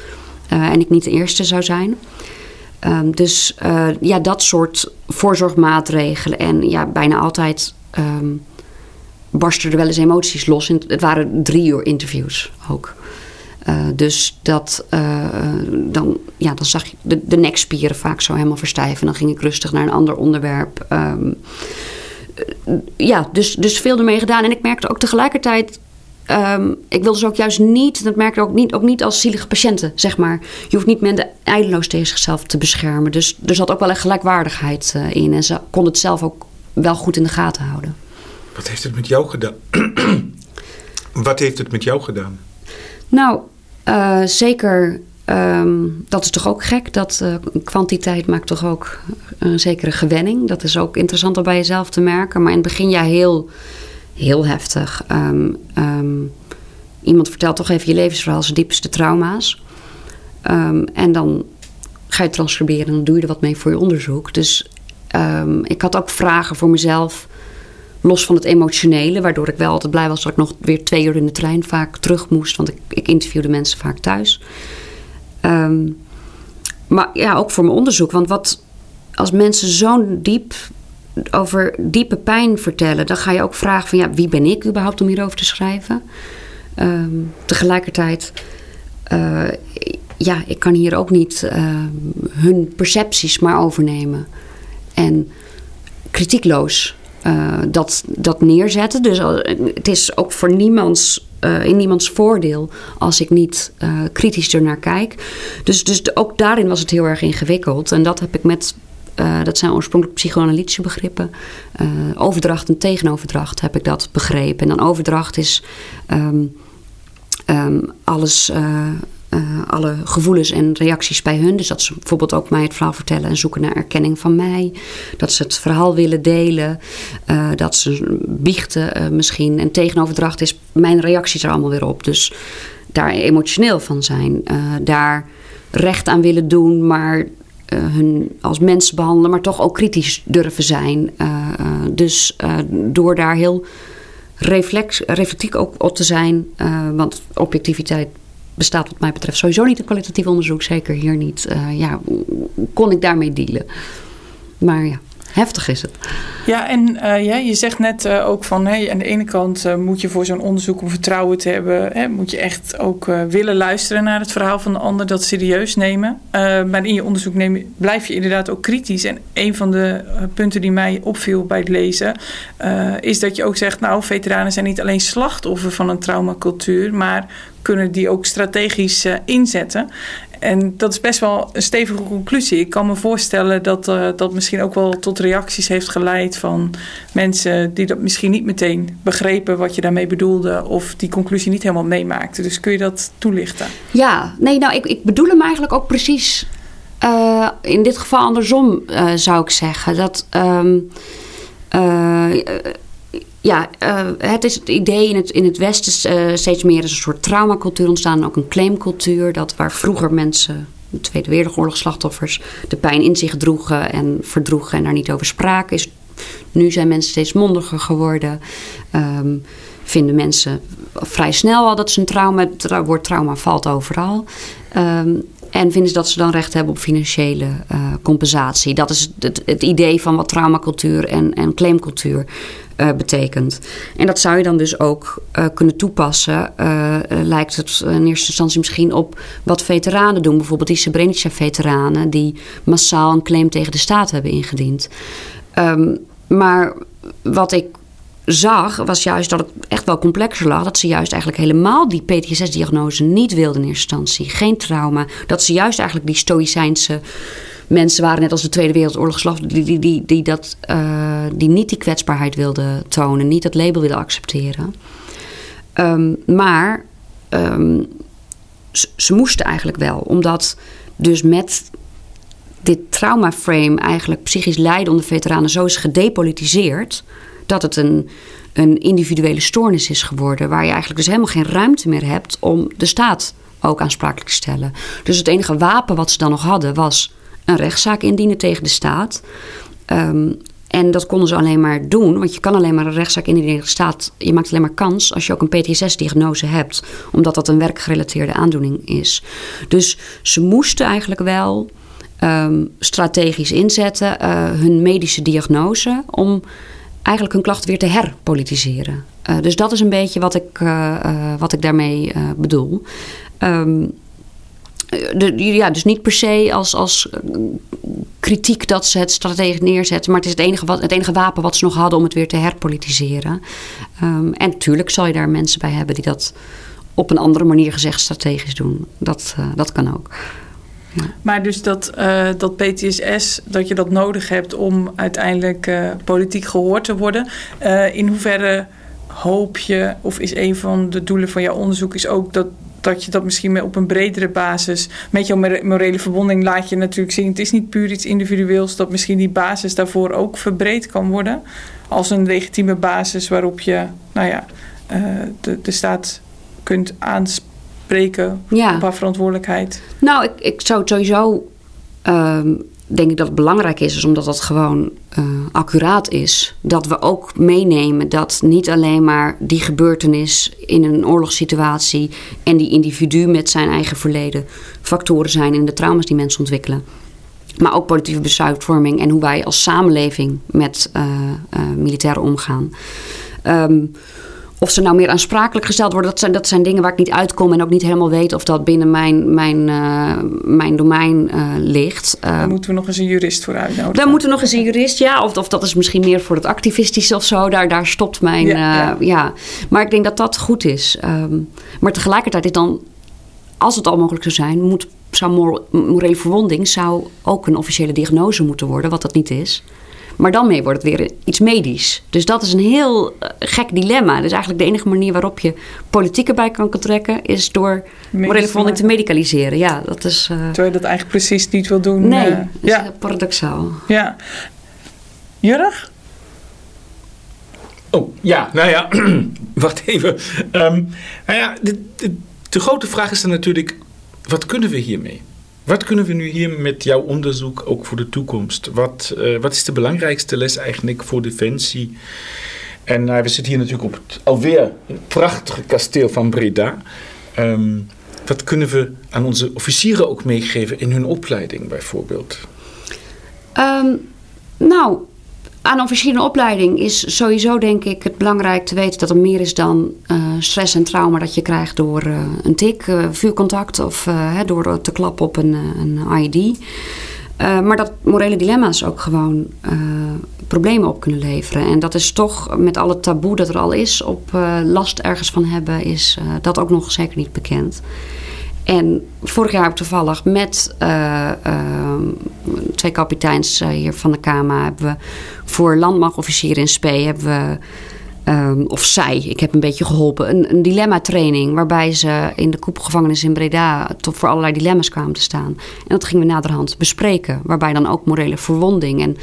Uh, en ik niet de eerste zou zijn. Um, dus uh, ja, dat soort voorzorgmaatregelen. En ja, bijna altijd um, barsten er wel eens emoties los. Het waren drie uur interviews ook. Uh, dus dat, uh, dan, ja, dan zag je de, de nekspieren vaak zo helemaal verstijven. Dan ging ik rustig naar een ander onderwerp. Um, ja, dus, dus veel ermee gedaan. En ik merkte ook tegelijkertijd Um, ik wilde ze ook juist niet, dat merk ik ook niet, ook niet als zielige patiënten, zeg maar. Je hoeft niet mensen eindeloos tegen zichzelf te beschermen. Dus er zat ook wel een gelijkwaardigheid uh, in. En ze kon het zelf ook wel goed in de gaten houden.
Wat heeft het met jou gedaan? (clears throat) Wat heeft het met jou gedaan?
Nou, uh, zeker. Um, dat is toch ook gek. Dat uh, kwantiteit maakt toch ook een zekere gewenning. Dat is ook interessant om bij jezelf te merken. Maar in het begin ja heel, heel heftig. Um, um, iemand vertelt toch even je levensverhaal, zijn diepste trauma's. en dan ga je transcriberen en dan doe je er wat mee voor je onderzoek. Dus ik had ook vragen voor mezelf los van het emotionele, waardoor ik wel altijd blij was dat ik nog weer twee uur in de trein vaak terug moest, want ik, ik interviewde mensen vaak thuis. Maar ja, ook voor mijn onderzoek, want wat als mensen zo'n diep over diepe pijn vertellen, dan ga je ook vragen van ja, wie ben ik überhaupt om hierover te schrijven? Um, tegelijkertijd, uh, ja, ik kan hier ook niet uh, hun percepties maar overnemen. En kritiekloos uh, dat, dat neerzetten. Dus het is ook voor niemands, in niemands voordeel als ik niet kritisch ernaar kijk. Dus, dus ook daarin was het heel erg ingewikkeld. En dat heb ik met. Dat zijn oorspronkelijk psychoanalytische begrippen. overdracht en tegenoverdracht heb ik dat begrepen. En dan overdracht is um, um, alles uh, alle gevoelens en reacties bij hun. Dus dat ze bijvoorbeeld ook mij het verhaal vertellen en zoeken naar erkenning van mij. Dat ze het verhaal willen delen. Dat ze biechten misschien. En tegenoverdracht is mijn reacties er allemaal weer op. Dus daar emotioneel van zijn. daar recht aan willen doen, maar hun als mensen behandelen, maar toch ook kritisch durven zijn. dus door daar heel reflectiek ook op te zijn, want objectiviteit bestaat wat mij betreft sowieso niet een kwalitatief onderzoek. Zeker hier niet. Ja, kon ik daarmee dealen. Maar ja, heftig is het.
Ja, en uh, ja, je zegt net uh, ook van... Hey, aan de ene kant uh, moet je voor zo'n onderzoek om vertrouwen te hebben... Hè, moet je echt ook willen luisteren naar het verhaal van de ander... dat serieus nemen. maar in je onderzoek neem, blijf je inderdaad ook kritisch. En een van de punten die mij opviel bij het lezen... is dat je ook zegt... nou, veteranen zijn niet alleen slachtoffer van een traumacultuur... maar kunnen die ook strategisch inzetten. En dat is best wel een stevige conclusie. Ik kan me voorstellen dat uh, dat misschien ook wel tot reacties heeft geleid van mensen die dat misschien niet meteen begrepen wat je daarmee bedoelde of die conclusie niet helemaal meemaakten. Dus kun je dat toelichten?
Ja, nee, nou, ik, ik bedoel hem eigenlijk ook precies uh, in dit geval andersom, zou ik zeggen. Dat. Um, ja, uh, het is het idee in het, in het Westen uh, steeds meer als een soort traumacultuur ontstaan. Ook een claimcultuur. Dat waar vroeger mensen, de Tweede Wereldoorlog slachtoffers, de pijn in zich droegen en verdroegen en daar niet over spraken. Is, nu zijn mensen steeds mondiger geworden. Um, vinden mensen vrij snel al dat ze een trauma. Het woord trauma valt overal. Um, en vinden ze dat ze dan recht hebben op financiële uh, compensatie. Dat is het, het, idee van wat traumacultuur en, en claimcultuur uh, betekent. En dat zou je dan dus ook uh, kunnen toepassen. lijkt het in eerste instantie misschien op wat veteranen doen. Bijvoorbeeld die Srebrenica-veteranen die massaal een claim tegen de staat hebben ingediend. Um, maar wat ik zag, was juist dat het echt wel complexer lag. Dat ze juist eigenlijk helemaal die PTSS-diagnose niet wilden in eerste instantie. Geen trauma. Dat ze juist eigenlijk die stoïcijnse mensen waren, net als de Tweede Wereldoorlog die, die, die, dat, uh, die niet die kwetsbaarheid wilden tonen. Niet dat label wilden accepteren. Um, maar um, ze, ze moesten eigenlijk wel. Omdat dus met dit traumaframe eigenlijk psychisch lijden onder veteranen zo is gedepolitiseerd dat het een, een individuele stoornis is geworden. Waar je eigenlijk dus helemaal geen ruimte meer hebt om de staat ook aansprakelijk te stellen. Dus het enige wapen wat ze dan nog hadden was een rechtszaak indienen tegen de staat. Um, en dat konden ze alleen maar doen, want je kan alleen maar een rechtszaak indienen tegen de staat. Je maakt alleen maar kans als je ook een PTSS-diagnose hebt, omdat dat een werkgerelateerde aandoening is. Dus ze moesten eigenlijk wel um, strategisch inzetten, uh, hun medische diagnose, om eigenlijk hun klachten weer te herpolitiseren. Uh, dus dat is een beetje wat ik, uh, uh, wat ik daarmee bedoel. De, ja, dus niet per se als, als kritiek dat ze het strategisch neerzetten, maar het is het enige, wat, het enige wapen wat ze nog hadden om het weer te herpolitiseren. Um, en natuurlijk zal je daar mensen bij hebben die dat op een andere manier gezegd strategisch doen. Dat, dat kan ook.
Maar dus dat, uh, dat PTSS, dat je dat nodig hebt om uiteindelijk uh, politiek gehoord te worden. Uh, in hoeverre hoop je, of is een van de doelen van jouw onderzoek, is ook dat, dat je dat misschien op een bredere basis, met jouw morele verbonding, laat je natuurlijk zien. Het is niet puur iets individueels, dat misschien die basis daarvoor ook verbreed kan worden. Als een legitieme basis waarop je, nou ja, de, de staat kunt aanspreken ja. op haar verantwoordelijkheid.
Nou, ik, ik zou het sowieso. Um, denk ik dat het belangrijk is, is omdat dat gewoon uh, accuraat is. Dat we ook meenemen dat niet alleen maar die gebeurtenis in een oorlogssituatie en die individu met zijn eigen verleden factoren zijn in de trauma's die mensen ontwikkelen. Maar ook politieke besluitvorming en hoe wij als samenleving met uh, uh, militairen omgaan. Um, of ze nou meer aansprakelijk gesteld worden, dat zijn, dat zijn dingen waar ik niet uitkom en ook niet helemaal weet of dat binnen mijn, mijn, uh, mijn domein uh, ligt.
Uh, daar moeten we nog eens een jurist voor uitnodigen.
Daar moeten we nog eens een jurist, ja. Of, of dat is misschien meer voor het activistische of zo. Daar, daar stopt mijn. Ja, ja. ja, Maar ik denk dat dat goed is. Um, maar tegelijkertijd is dan, als het al mogelijk zou zijn, moet, zou morele verwonding zou ook een officiële diagnose moeten worden, wat dat niet is. Maar dan mee wordt het weer iets medisch. Dus dat is een heel uh, gek dilemma. Dus eigenlijk de enige manier waarop je politiek erbij kan trekken... is door morele verwonding te medicaliseren. Ja, dat is... Uh...
Terwijl je dat eigenlijk precies niet wil doen.
Nee, uh, dat is ja. paradoxaal.
Ja. Jurg?
Oh, ja, nou ja, (clears throat) wacht even. Um, nou ja, de, de, de grote vraag is dan natuurlijk... wat kunnen we hiermee? Wat kunnen we nu hier met jouw onderzoek ook voor de toekomst? Wat, uh, wat is de belangrijkste les eigenlijk voor Defensie? En uh, we zitten hier natuurlijk op het alweer prachtige kasteel van Breda. Um, wat kunnen we aan onze officieren ook meegeven in hun opleiding bijvoorbeeld?
Um, nou, aan officier opleiding is sowieso denk ik het belangrijk te weten dat er meer is dan uh, stress en trauma dat je krijgt door uh, een tik, uh, vuurcontact of door te klappen op een, een maar dat morele dilemma's ook gewoon problemen op kunnen leveren. En dat is toch met alle taboe dat er al is op last ergens van hebben, is dat ook nog zeker niet bekend. En vorig jaar ook toevallig met uh, uh, twee kapiteins uh, hier van de KMA hebben we voor landmachtofficieren in Spee hebben we, um, of zij, ik heb een beetje geholpen, een, een dilemma-training waarbij ze in de koepelgevangenis in Breda tot voor allerlei dilemma's kwamen te staan. En dat gingen we naderhand bespreken, waarbij dan ook morele verwonding en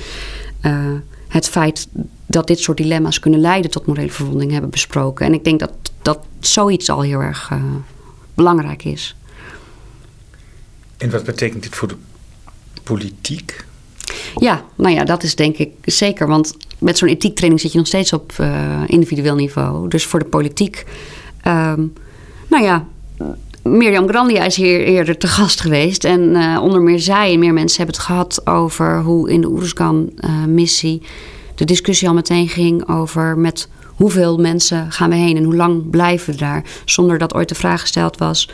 het feit dat dit soort dilemma's kunnen leiden tot morele verwonding hebben besproken. En ik denk dat, dat zoiets al heel erg belangrijk is.
En wat betekent dit voor de politiek?
Ja, nou ja, dat is denk ik zeker. Want met zo'n ethiektraining zit je nog steeds op uh, individueel niveau. Dus voor de politiek. Um, nou ja, Mirjam Grandia is hier eerder te gast geweest. En uh, onder meer zij en meer mensen hebben het gehad over hoe in de Oeruzgan-missie uh, de discussie al meteen ging over met hoeveel mensen gaan we heen en hoe lang blijven we daar. Zonder dat ooit de vraag gesteld was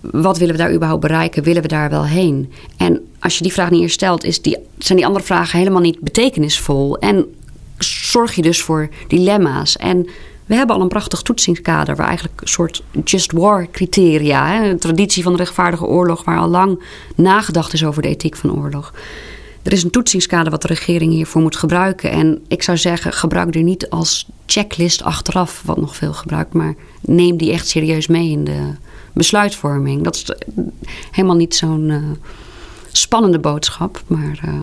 wat willen we daar überhaupt bereiken? Willen we daar wel heen? En als je die vraag niet eerst stelt, is die, zijn die andere vragen helemaal niet betekenisvol. En zorg je dus voor dilemma's. En we hebben al een prachtig toetsingskader, waar eigenlijk een soort just war criteria, hè, een traditie van de rechtvaardige oorlog, waar al lang nagedacht is over de ethiek van oorlog. Er is een toetsingskader wat de regering hiervoor moet gebruiken. En ik zou zeggen, gebruik die niet als checklist achteraf, wat nog veel gebruikt, maar neem die echt serieus mee in de besluitvorming. Dat is helemaal niet zo'n uh, spannende boodschap, maar uh,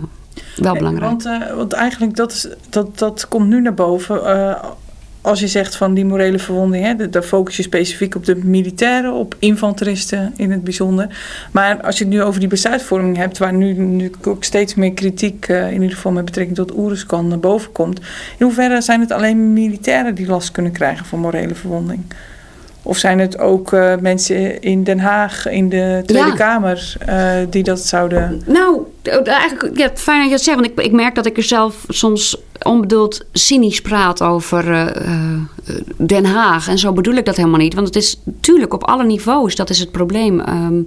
wel belangrijk.
Want, uh, want eigenlijk dat, is, dat, dat komt nu naar boven. Als je zegt van die morele verwonding, hè, daar focus je specifiek op de militairen, op infanteristen in het bijzonder. Maar als je het nu over die besluitvorming hebt, waar nu, nu ook steeds meer kritiek, in ieder geval met betrekking tot Oeruzkan, naar boven komt. In hoeverre zijn het alleen militairen die last kunnen krijgen van morele verwonding? Of zijn het ook uh, mensen in Den Haag, in de Tweede ja. Kamer, uh, die dat zouden.
Nou, eigenlijk ja, fijn dat je dat zegt. Want ik, ik merk dat ik er zelf soms onbedoeld cynisch praat over eh, eh, Den Haag. En zo bedoel ik dat helemaal niet. Want het is natuurlijk op alle niveaus, dat is het probleem. Ehm,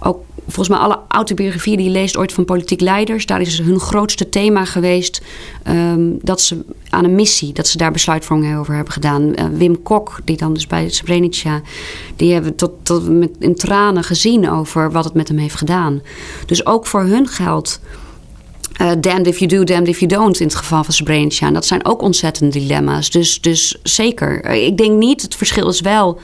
ook volgens mij alle autobiografieën die je leest ooit van politiek leiders... daar is hun grootste thema geweest ehm, dat ze aan een missie... dat ze daar besluitvorming over hebben gedaan. Uh, Wim Kok, die dan dus bij Srebrenica... die hebben tot, tot met, in tranen gezien over wat het met hem heeft gedaan. Dus ook voor hun geldt uh, damned if you do, damned if you don't in het geval van Srebrenica. En dat zijn ook ontzettende dilemma's. Dus, dus zeker. Eh, ik denk niet, het verschil is wel...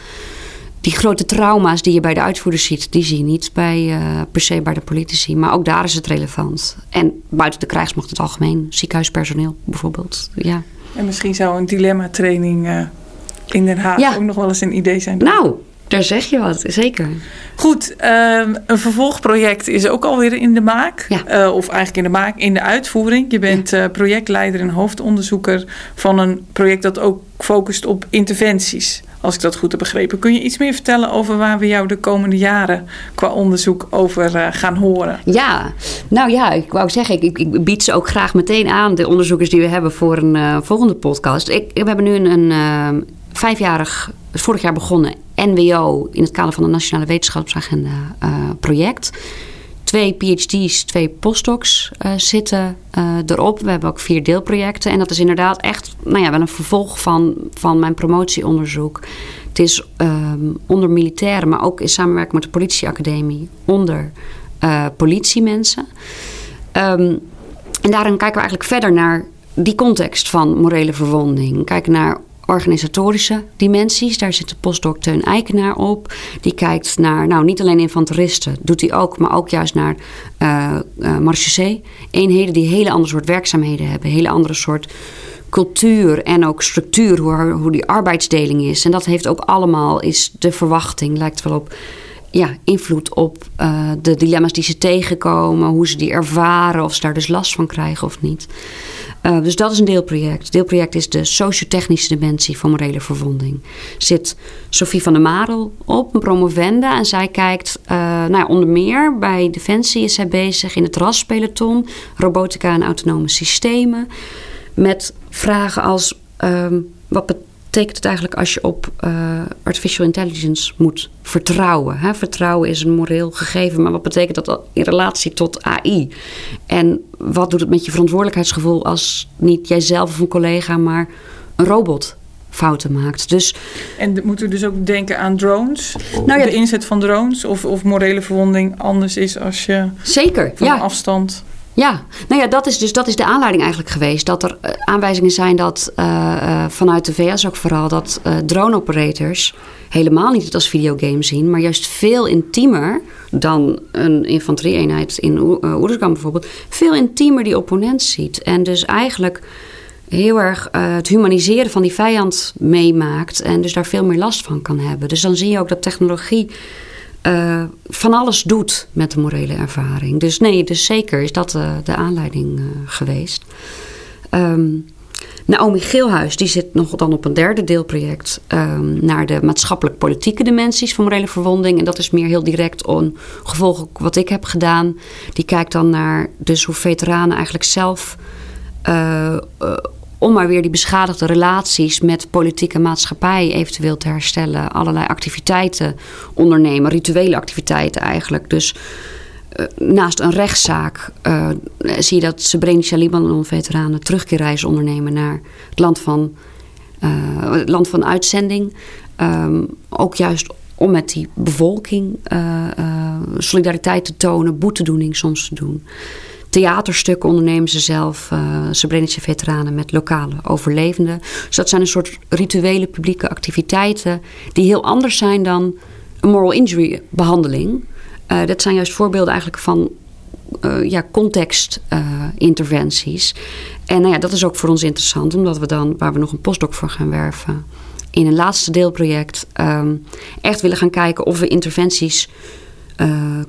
die grote trauma's die je bij de uitvoerders ziet... die zie je niet bij, uh, per se bij de politici. Maar ook daar is het relevant. En buiten de krijgsmacht het algemeen. Ziekenhuispersoneel bijvoorbeeld, ja.
En misschien zou een dilemma-training... Uh, in Den Haag ja. ook nog wel eens een idee zijn.
Nou, daar zeg je wat, zeker.
Goed, um, een vervolgproject is ook alweer in de maak. Ja. Uh, of eigenlijk in de maak, in de uitvoering. Je bent ja. uh, projectleider en hoofdonderzoeker van een project dat ook focust op interventies. Als ik dat goed heb begrepen. Kun je iets meer vertellen over waar we jou de komende jaren qua onderzoek over uh, gaan horen?
Ja, nou ja, ik wou zeggen, ik, ik, bied ze ook graag meteen aan, de onderzoekers die we hebben voor een volgende podcast. Ik, we hebben nu een, een vijfjarig, vorig jaar begonnen NWO in het kader van de Nationale Wetenschapsagenda project. Twee PhD's, twee postdocs uh, zitten uh, erop. We hebben ook vier deelprojecten. En dat is inderdaad echt nou ja, wel een vervolg van, van mijn promotieonderzoek. Het is um, onder militairen, maar ook in samenwerking met de politieacademie onder politiemensen. Um, en daarin kijken we eigenlijk verder naar die context van morele verwonding. Kijken naar organisatorische dimensies. Daar zit de postdoc Teun Eikenaar op. Die kijkt naar, nou niet alleen infanteristen, doet hij ook, maar ook juist naar uh, uh, marechaussee-eenheden die hele andere soort werkzaamheden hebben, hele andere soort cultuur en ook structuur, hoe, hoe die arbeidsdeling is. En dat heeft ook allemaal, is de verwachting, lijkt wel op ja, invloed op uh, de dilemma's die ze tegenkomen, hoe ze die ervaren, of ze daar dus last van krijgen of niet. Uh, dus dat is een deelproject. Deelproject is de sociotechnische dimensie van morele verwonding. Zit Sophie van der Marel op, een promovenda. En zij kijkt, uh, nou ja, onder meer bij Defensie is zij bezig in het raspeloton, robotica en autonome systemen. Met vragen als um, wat betekent betekent het eigenlijk als je op uh, artificial intelligence moet vertrouwen? Hè? Vertrouwen is een moreel gegeven, maar wat betekent dat in relatie tot AI? En wat doet het met je verantwoordelijkheidsgevoel als niet jijzelf of een collega, maar een robot fouten maakt. Dus,
en moeten we dus ook denken aan drones? Nou ja, de inzet van drones of, of morele verwonding anders is als je
zeker,
van
ja.
afstand...
Ja, nou ja, dat is dus dat is de aanleiding eigenlijk geweest. Dat er uh, aanwijzingen zijn dat uh, uh, vanuit de VS ook vooral dat drone operators helemaal niet het als videogame zien, maar juist veel intiemer dan een infanterieeenheid in Oeruzgan bijvoorbeeld, veel intiemer die opponent ziet. En dus eigenlijk heel erg het humaniseren van die vijand meemaakt en dus daar veel meer last van kan hebben. Dus dan zie je ook dat technologie uh, van alles doet met de morele ervaring. Dus nee, dus zeker is dat uh, de aanleiding uh, geweest. Um, Naomi Geelhuis die zit nog dan op een derde deelproject um, naar de maatschappelijk-politieke dimensies van morele verwonding. En dat is meer heel direct on gevolg wat ik heb gedaan. Die kijkt dan naar dus hoe veteranen eigenlijk zelf om maar weer die beschadigde relaties met politieke maatschappij eventueel te herstellen. Allerlei activiteiten ondernemen, rituele activiteiten eigenlijk. Dus uh, naast een rechtszaak uh, zie je dat Srebrenica-Libanon-veteranen terugkeerreizen ondernemen naar het land van, uh, het land van uitzending. Um, ook juist om met die bevolking solidariteit te tonen, boetedoening soms te doen theaterstukken ondernemen ze zelf. Uh, Srebrenische veteranen met lokale overlevenden. Dus dat zijn een soort rituele publieke activiteiten... die heel anders zijn dan een moral injury behandeling. Uh, dat zijn juist voorbeelden eigenlijk van uh, ja, contextinterventies. en nou ja, dat is ook voor ons interessant... omdat we dan, waar we nog een postdoc voor gaan werven... in een laatste deelproject um, echt willen gaan kijken... of we interventies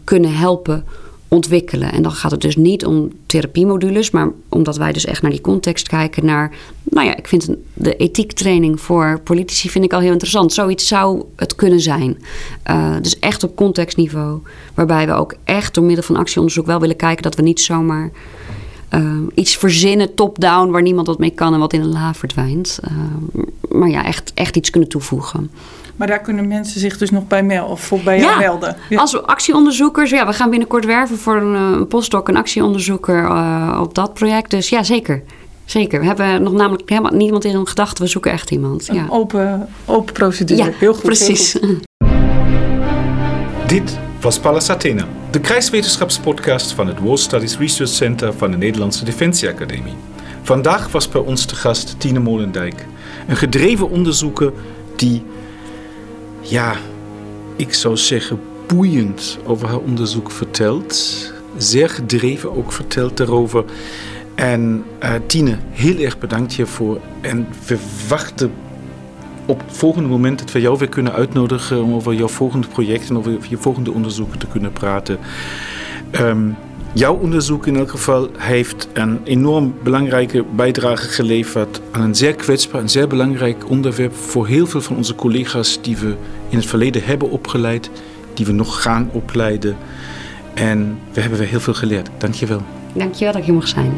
kunnen helpen ontwikkelen. En dan gaat het dus niet om therapiemodules, maar omdat wij dus echt naar die context kijken, naar, nou ja, ik vind de ethiektraining voor politici vind ik al heel interessant. Zoiets zou het kunnen zijn. Uh, dus echt op contextniveau, waarbij we ook echt door middel van actieonderzoek wel willen kijken dat we niet zomaar eh, iets verzinnen, top-down, waar niemand wat mee kan en wat in de la verdwijnt. Uh, maar ja, echt, echt iets kunnen toevoegen.
Maar daar kunnen mensen zich dus nog bij melden of bij jou melden.
Ja. Als actieonderzoekers, ja, we gaan binnenkort werven voor een, een postdoc, een actieonderzoeker uh, op dat project. Dus ja, zeker. Zeker. We hebben nog namelijk helemaal niemand in gedachten. We zoeken echt iemand.
Een
ja.
open, open procedure.
Ja,
heel goed.
Precies.
Heel goed. (laughs)
Dit was Pallas Athena, de krijgswetenschapspodcast van het War Studies Research Center van de Nederlandse Defensieacademie. Vandaag was bij ons te gast Tine Molendijk, een gedreven onderzoeker die, ja, ik zou zeggen, boeiend over haar onderzoek vertelt. Zeer gedreven ook vertelt daarover. En uh, Tine, heel erg bedankt hiervoor. En we wachten op het volgende moment dat we jou weer kunnen uitnodigen om over jouw volgende project en over je volgende onderzoeken te kunnen praten. Um, jouw onderzoek in elk geval heeft een enorm belangrijke bijdrage geleverd aan een zeer kwetsbaar en zeer belangrijk onderwerp voor heel veel van onze collega's die we in het verleden hebben opgeleid, die we nog gaan opleiden. En we hebben weer heel veel geleerd. Dank je wel.
Dank je wel dat je mocht zijn.